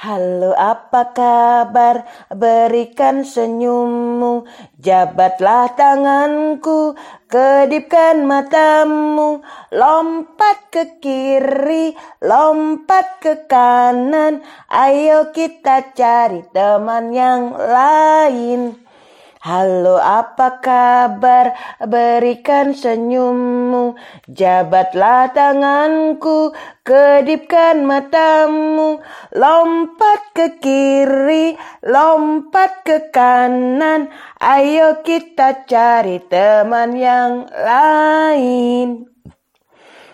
Halo apa kabar? Berikan senyummu. Jabatlah tanganku kedipkan matamu. Lompat ke kiri lompat ke kanan. Ayo kita cari teman yang lain Halo apa kabar? Berikan senyummu. Jabatlah tanganku kedipkan matamu. Lompat ke kiri lompat ke kanan. Ayo kita cari teman yang lain.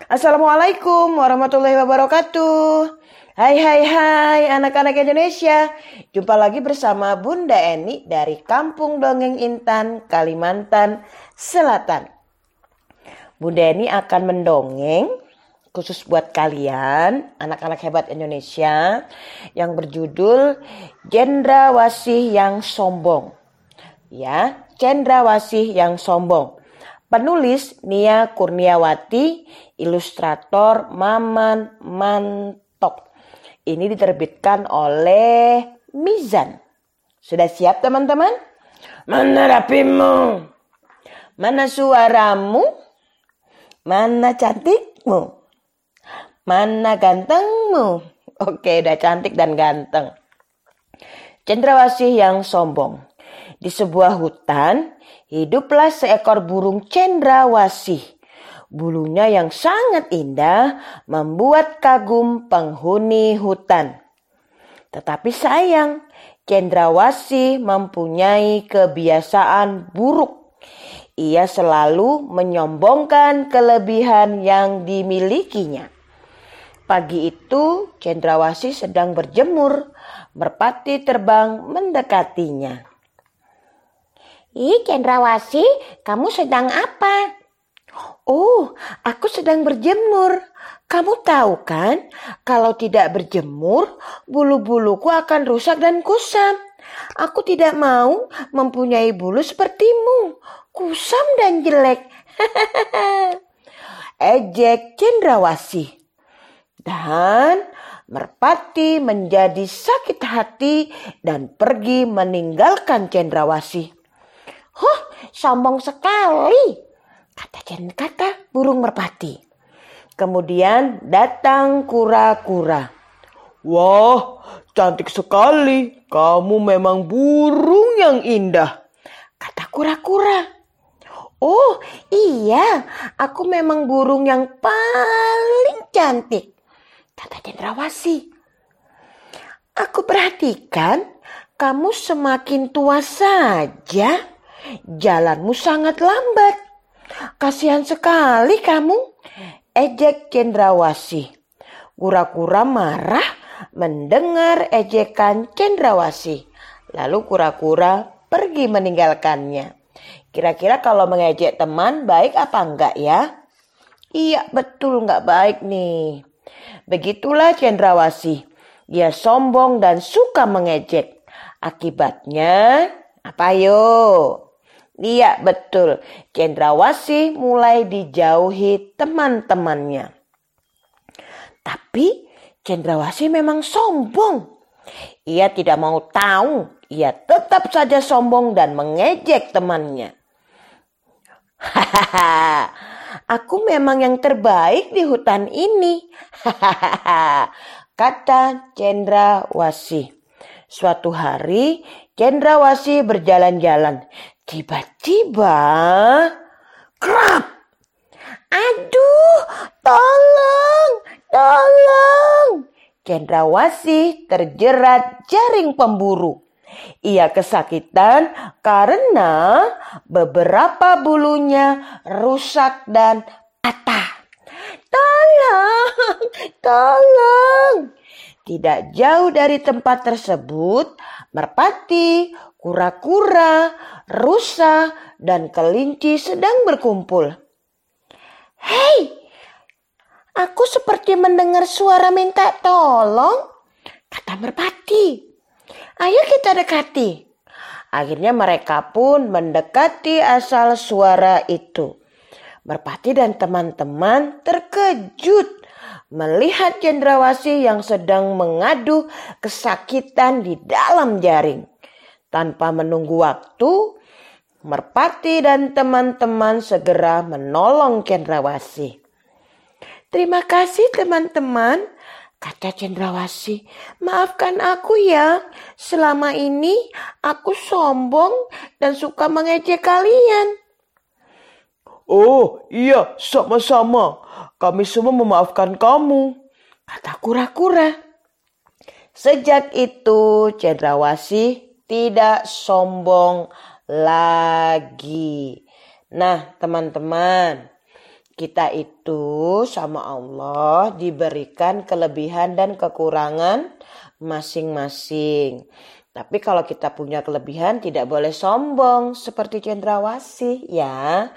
Assalamualaikum warahmatullahi wabarakatuh Hai hai hai anak-anak Indonesia. Jumpa lagi bersama Bunda Eni dari Kampung Dongeng Intan, Kalimantan Selatan. Bunda Eni akan mendongeng khusus buat kalian anak-anak hebat Indonesia yang berjudul Jendrawasih yang Sombong. Ya Cendrawasih yang Sombong. Penulis Nia Kurniawati ilustrator Maman Mantok ini diterbitkan oleh Mizan. Sudah siap teman-teman? Mana rapimu? Mana suaramu? Mana cantikmu? Mana gantengmu? Oke, udah cantik dan ganteng. Cendrawasih yang sombong. Di sebuah hutan, hiduplah seekor burung cendrawasih Bulunya yang sangat indah membuat kagum penghuni hutan. Tetapi sayang, Cendrawasih mempunyai kebiasaan buruk. Ia selalu menyombongkan kelebihan yang dimilikinya. Pagi itu, Cendrawasih sedang berjemur. Merpati terbang mendekatinya. Ih, Cendrawasih, kamu sedang apa? Oh, aku sedang berjemur. Kamu tahu kan, kalau tidak berjemur, bulu-buluku akan rusak dan kusam. Aku tidak mau mempunyai bulu sepertimu, kusam dan jelek. Ejek cendrawasih. Dan Merpati menjadi sakit hati dan pergi meninggalkan cendrawasih. Huh, sombong sekali. Kata Jen kata burung merpati. Kemudian datang kura-kura. Wah, cantik sekali. Kamu memang burung yang indah. Kata kura-kura. Oh iya, aku memang burung yang paling cantik. Kata cendrawasih. Aku perhatikan kamu semakin tua saja. Jalanmu sangat lambat. Kasihan sekali kamu, ejek cendrawasih. Kura-kura marah mendengar ejekan cendrawasih. Lalu kura-kura pergi meninggalkannya. Kira-kira kalau mengejek teman baik apa enggak ya? Iya betul enggak baik nih. Begitulah cendrawasih. Dia sombong dan suka mengejek. Akibatnya apa yuk? Iya betul, Cendrawasih mulai dijauhi teman-temannya. Tapi Cendrawasih memang sombong. Ia tidak mau tahu, ia tetap saja sombong dan mengejek temannya. Hahaha, aku memang yang terbaik di hutan ini. Hahaha, kata Cendrawasih. Suatu hari Cendrawasih berjalan-jalan. Tiba-tiba, krap! Aduh, tolong, tolong! Cendrawasih terjerat jaring pemburu. Ia kesakitan karena beberapa bulunya rusak dan patah. Tolong, tolong! Tidak jauh dari tempat tersebut, merpati, kura-kura, rusa, dan kelinci sedang berkumpul. Hei, aku seperti mendengar suara minta tolong, kata merpati. Ayo kita dekati. Akhirnya mereka pun mendekati asal suara itu. Merpati dan teman-teman terkejut melihat cendrawasih yang sedang mengadu kesakitan di dalam jaring. Tanpa menunggu waktu, Merpati dan teman-teman segera menolong cendrawasih. Terima kasih teman-teman, kata cendrawasih. Maafkan aku ya, selama ini aku sombong dan suka mengejek kalian. Oh iya, sama-sama. Kami semua memaafkan kamu. Kata kura-kura. Sejak itu cendrawasih tidak sombong lagi. Nah, teman-teman, kita itu sama Allah diberikan kelebihan dan kekurangan masing-masing. Tapi kalau kita punya kelebihan tidak boleh sombong seperti cendrawasih ya.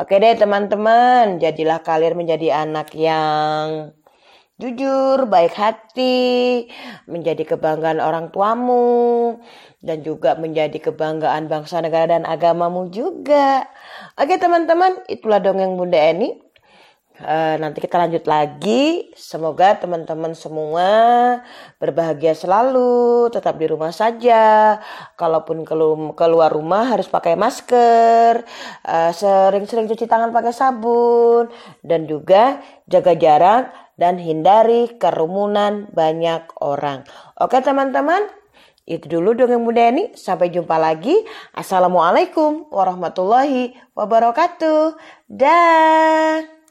Oke deh teman-teman, jadilah kalian menjadi anak yang jujur, baik hati, menjadi kebanggaan orang tuamu, dan juga menjadi kebanggaan bangsa, negara, dan agamamu juga. Oke teman-teman, itulah dongeng Bunda Eni. Uh, nanti kita lanjut lagi. Semoga teman-teman semua berbahagia selalu, tetap di rumah saja. Kalaupun keluar rumah harus pakai masker, sering sering-sering cuci tangan pakai sabun, dan juga jaga jarak dan hindari kerumunan banyak orang. Oke teman-teman, itu dulu dongeng muda ini. Sampai jumpa lagi. Assalamualaikum warahmatullahi wabarakatuh. Dah.